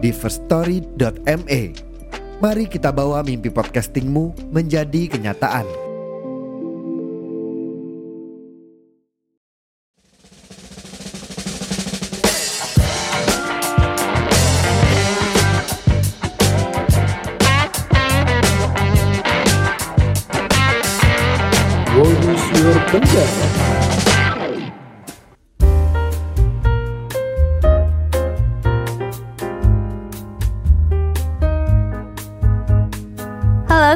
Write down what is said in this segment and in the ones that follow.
di firststory.me. Mari kita bawa mimpi podcastingmu menjadi kenyataan. Bonus Your Pendapat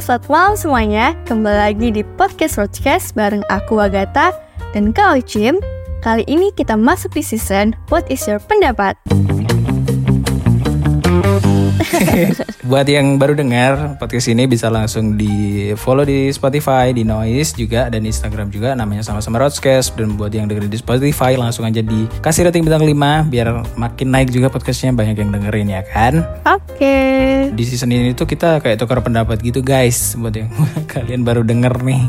selamat malam semuanya. Kembali lagi di podcast Roadcast bareng aku Agatha dan Kak Ocim. Kali ini kita masuk di season What is your pendapat? Buat yang baru dengar podcast ini bisa langsung di follow di Spotify, di Noise juga dan Instagram juga namanya sama-sama Roadcast dan buat yang dengerin di Spotify langsung aja dikasih rating bintang 5 biar makin naik juga podcastnya banyak yang dengerin ya kan. Oke. Di season ini tuh kita kayak tukar pendapat gitu guys buat yang kalian baru denger nih.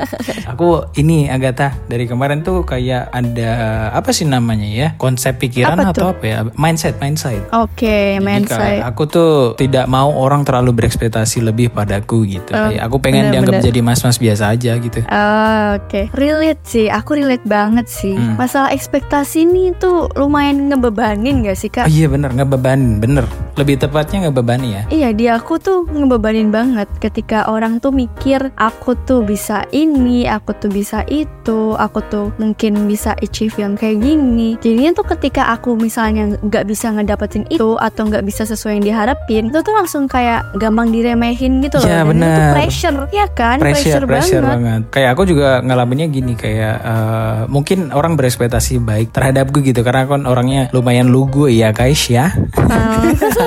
Aku ini Agatha dari kemarin tuh kayak ada apa sih namanya ya konsep pikiran Apa atau tuh? apa ya mindset mindset. Oke, Jadi mindset. kayak aku tuh tidak mau orang terlalu berekspektasi lebih padaku gitu. Oh, aku pengen bener-bener. dianggap jadi mas-mas biasa aja gitu. Oh, Oke, relate sih. Aku relate banget sih. Hmm. Masalah ekspektasi ini tuh lumayan ngebebanin gak sih Oh kak? iya bener ngebebanin bener. Lebih tepatnya ngebebani ya. Iya, di aku tuh ngebebanin banget ketika orang tuh mikir aku tuh bisa ini, aku tuh bisa itu, aku tuh mungkin bisa achieve yang kayak gini. Jadinya tuh ketika aku misalnya nggak bisa ngedapetin itu atau nggak bisa sesuai yang diharapin, itu tuh langsung kayak gampang diremehin gitu loh. Iya, bener. pressure, ya kan? pressure, pressure banget. banget. Kayak aku juga ngalaminnya gini kayak eh, mungkin orang berekspektasi baik terhadap gue gitu karena kan orangnya lumayan lugu ya guys ya.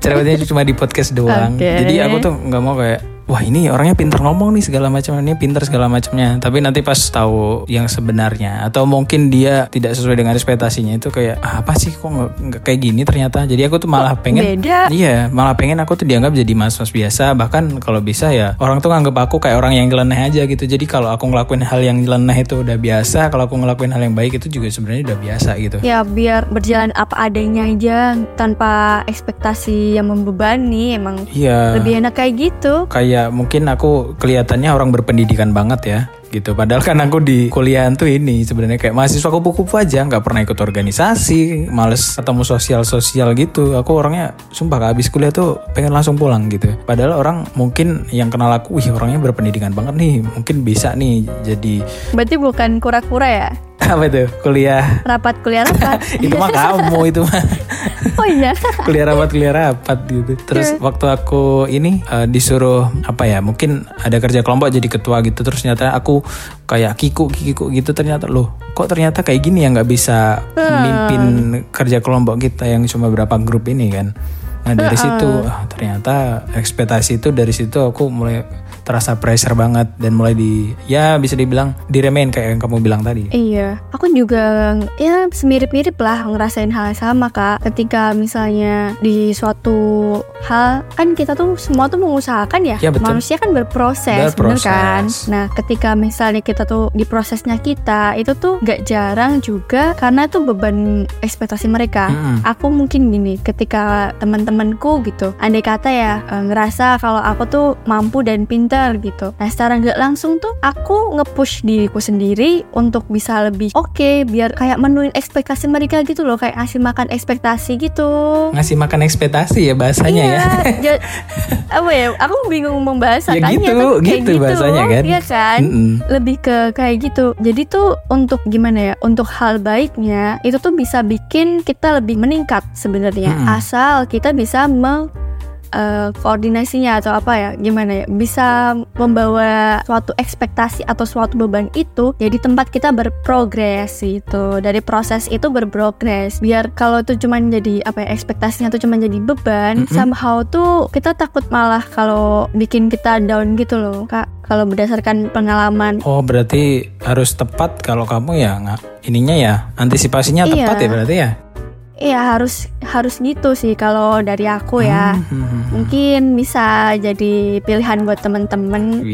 Cerewetnya cuma di podcast doang. Oke. Jadi aku tuh nggak mau kayak wah ini orangnya pinter ngomong nih segala macam ini pinter segala macamnya. Tapi nanti pas tahu yang sebenarnya atau mungkin dia tidak sesuai dengan ekspektasinya itu kayak "Ah, apa sih kok nggak kayak gini ternyata. Jadi aku tuh malah pengen beda. Iya, malah pengen aku tuh dianggap jadi mas-mas biasa. Bahkan kalau bisa ya orang tuh nganggap aku kayak orang yang nyeleneh aja gitu. Jadi kalau aku ngelakuin hal yang nyeleneh itu udah biasa. Kalau aku ngelakuin hal yang baik itu juga sebenarnya udah biasa gitu. Ya biar berjalan apa adanya aja tanpa ekspektasi yang membebani emang Iya. lebih enak kayak gitu. Kayak mungkin aku kelihatannya orang berpendidikan banget ya gitu. Padahal kan aku di kuliah tuh ini sebenarnya kayak mahasiswa kupu-kupu aja, nggak pernah ikut organisasi, males ketemu sosial-sosial gitu. Aku orangnya sumpah habis kuliah tuh pengen langsung pulang gitu. Padahal orang mungkin yang kenal aku, wih orangnya berpendidikan banget nih, mungkin bisa nih jadi Berarti bukan kura-kura ya? apa tuh kuliah. Rapat kuliah rapat. itu mah kamu itu mah. Oh iya. kuliah rapat kuliah rapat gitu. Terus waktu aku ini eh, disuruh apa ya mungkin ada kerja kelompok jadi ketua gitu. Terus ternyata aku kayak kiku kiku gitu. Ternyata loh kok ternyata kayak gini ya nggak bisa memimpin kerja kelompok kita yang cuma berapa grup ini kan? Nah dari situ ah, ternyata ekspektasi itu dari situ aku mulai terasa pressure banget dan mulai di ya bisa dibilang diremehin kayak yang kamu bilang tadi Iya, aku juga ya semirip-mirip lah ngerasain hal yang sama kak. Ketika misalnya di suatu hal kan kita tuh semua tuh mengusahakan ya. Ya, betul. Manusia kan berproses, bener Berproses. kan? Nah, ketika misalnya kita tuh di prosesnya kita itu tuh gak jarang juga karena tuh beban ekspektasi mereka. Mm-mm. Aku mungkin gini, ketika teman-temanku gitu, andai kata ya eh, ngerasa kalau aku tuh mampu dan pintar gitu. Nah, secara nggak langsung tuh aku nge-push diriku sendiri untuk bisa lebih oke, biar kayak menuin ekspektasi mereka gitu loh, kayak ngasih makan ekspektasi gitu. ngasih makan ekspektasi ya bahasanya ya Iya, ja- apa ya? Aku bingung membahasakannya. Ya gitu, tapi kayak gitu bahasanya kan. Iya kan? Mm-mm. lebih ke kayak gitu. Jadi tuh untuk gimana ya? Untuk hal baiknya itu tuh bisa bikin kita lebih meningkat sebenarnya. Asal kita bisa me eh, koordinasinya atau apa ya gimana ya bisa membawa suatu ekspektasi atau suatu beban itu jadi tempat kita berprogres gitu dari proses itu berprogres biar kalau itu cuma jadi apa ya ekspektasinya tuh cuma jadi beban Mm-mm. somehow tuh kita takut malah kalau bikin kita down gitu loh kak kalau berdasarkan pengalaman Oh berarti harus tepat kalau kamu ya nggak ininya ya antisipasinya Iya. tepat ya berarti ya. Iya harus harus gitu sih kalau dari aku ya Hmm, hmm, hmm. mungkin bisa jadi pilihan buat temen-temen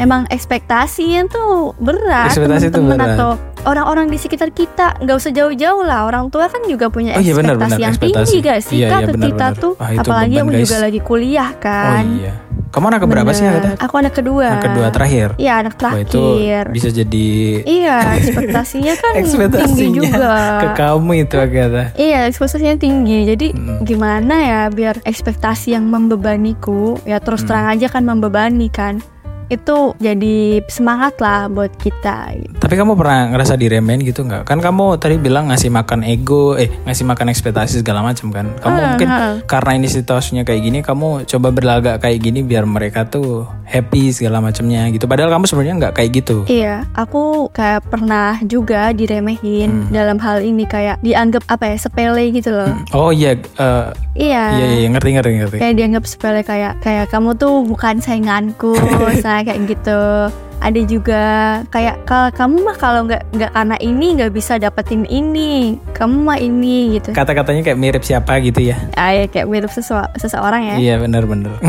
emang ekspektasinya tuh berat Ekspektasi tuh temen-temen berat. atau orang-orang di sekitar kita nggak usah jauh-jauh lah orang tua kan juga punya Oh iya, benar, ekspektasi benar, yang ekspektasi. tinggi gak sih Iya, kak iya, ke benar, kita benar. tuh Wah, itu apalagi beban, aku guys. juga lagi kuliah Oh kan iya. Kamu anak keberapa sih kata? aku anak kedua Anak kedua terakhir. iya anak Wah itu terakhir bisa jadi iya ekspektasinya kan tinggi ekspektasinya juga ke kamu itu Agatha. Iya, ekspektasinya tinggi. Jadi Mm. gimana ya biar ekspektasi yang membebaniku ya terus Mm. terang aja kan membebani kan. Itu jadi semangat lah buat kita. gitu. Tapi kamu pernah ngerasa diremehin gitu nggak? Kan kamu tadi bilang ngasih makan ego, eh ngasih makan ekspektasi segala macam kan? Kamu Hmm, mungkin hmm. karena ini situasinya kayak gini, kamu coba berlagak kayak gini biar mereka tuh happy segala macamnya gitu. Padahal kamu sebenarnya nggak kayak gitu. Iya, aku kayak pernah juga diremehin Hmm. dalam hal ini kayak dianggap apa ya sepele gitu loh. Oh iya, eh, Iya. iya iya ngerti ngerti ngerti. Kayak dianggap sepele kayak kayak kamu tuh bukan sainganku, misalnya kayak gitu. Ada juga kayak kalau kamu mah kalau nggak nggak karena ini nggak bisa dapetin ini, kamu mah ini gitu. Kata-katanya kayak mirip siapa gitu ya? Ah, ya, kayak mirip sesua- seseorang ya. Iya benar-benar.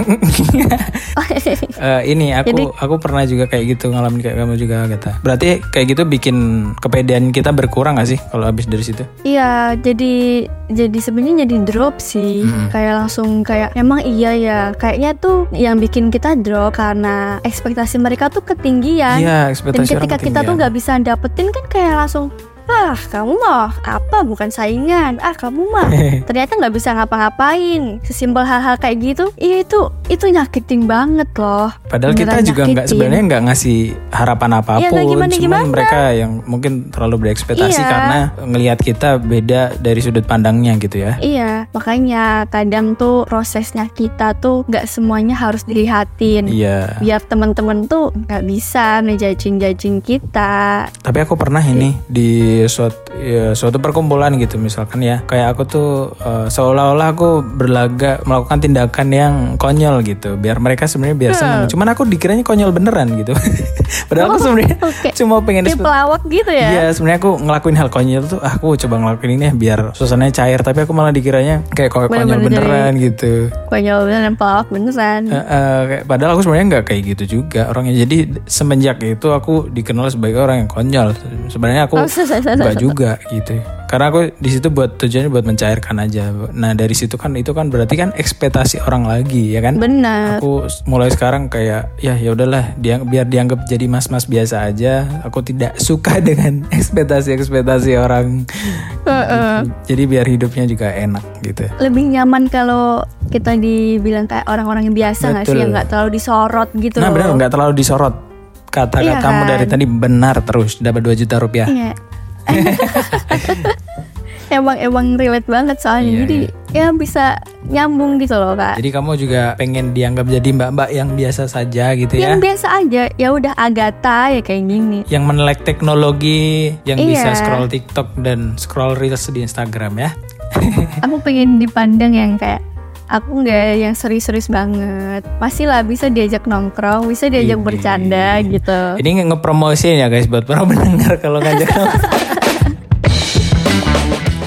Eh, ini aku Jadi- aku pernah juga kayak gitu ngalamin kayak kamu juga kata. Berarti kayak gitu bikin kepedean kita berkurang gak sih kalau habis dari situ? Iya, jadi jadi sebenarnya jadi drop sih. Mm-mm. Kayak langsung kayak emang iya ya. Kayaknya tuh yang bikin kita drop karena ekspektasi mereka tuh ketinggian. Iya, Dan ekspektasi ketika orang kita tuh ketinggian. nggak bisa dapetin kan kayak langsung ah kamu mah apa bukan saingan ah kamu mah ternyata nggak bisa ngapa-ngapain sesimpel hal-hal kayak gitu iya itu itu nyakitin banget loh Padahal kita Beneran juga nggak sebenarnya nggak ngasih harapan apa pun, Iya, nggak cuman gimana-gimana. mereka yang mungkin terlalu berekspektasi Iya. karena ngelihat kita beda dari sudut pandangnya gitu ya. Iya, makanya kadang tuh prosesnya kita tuh nggak semuanya harus dilihatin. Iya. Biar temen-temen tuh nggak bisa ngejajing-jajing kita. Tapi aku pernah ini di suatu, ya, suatu perkumpulan gitu misalkan ya, kayak aku tuh eh, seolah-olah aku berlaga melakukan tindakan yang konyol gitu, biar mereka sebenarnya biar seneng. Cuman aku dikiranya konyol beneran gitu. Padahal aku sebenarnya Oke. cuma pengen Kayak pelawak gitu ya. Iya sebenarnya aku ngelakuin hal konyol tuh ah, aku coba ngelakuin ini ya biar suasananya cair tapi aku malah dikiranya kayak ko- konyol Bener-bener beneran gitu. Konyol beneran pelawak beneran. Eh, eh, kayak- padahal aku sebenarnya nggak kayak gitu juga orangnya. Jadi semenjak itu aku dikenal sebagai orang yang konyol. Sebenarnya aku Oh, nggak se- juga gitu. Karena aku di situ buat tujuannya buat mencairkan aja. Nah dari situ kan itu kan berarti kan ekspektasi orang lagi ya kan. Bener. Aku mulai sekarang kayak ya ya udahlah dia biar dianggap jadi mas-mas biasa aja. Aku tidak suka dengan ekspektasi-ekspektasi orang. Heeh. Jadi biar hidupnya juga enak gitu. Lebih nyaman kalau kita dibilang kayak orang-orang yang biasa nggak sih yang nggak terlalu disorot gitu. Nah benar nggak terlalu disorot. Kata-katamu Iya kan? dari tadi benar terus dapat 2 juta rupiah. Iya. emang emang relate banget soalnya. Iya, Jadi ya bisa nyambung gitu loh kak. Jadi kamu juga pengen dianggap jadi mbak-mbak yang biasa saja gitu ya. yang biasa aja ya udah Agatha ya kayak gini Yang menelek teknologi, yang bisa Iya. scroll TikTok dan scroll reels di Instagram ya. aku pengen dipandang yang kayak aku nggak yang serius-serius banget masih lah bisa diajak nongkrong bisa diajak Ini. bercanda gitu Ini ngepromosiin ya guys buat para pendengar kalau ngajak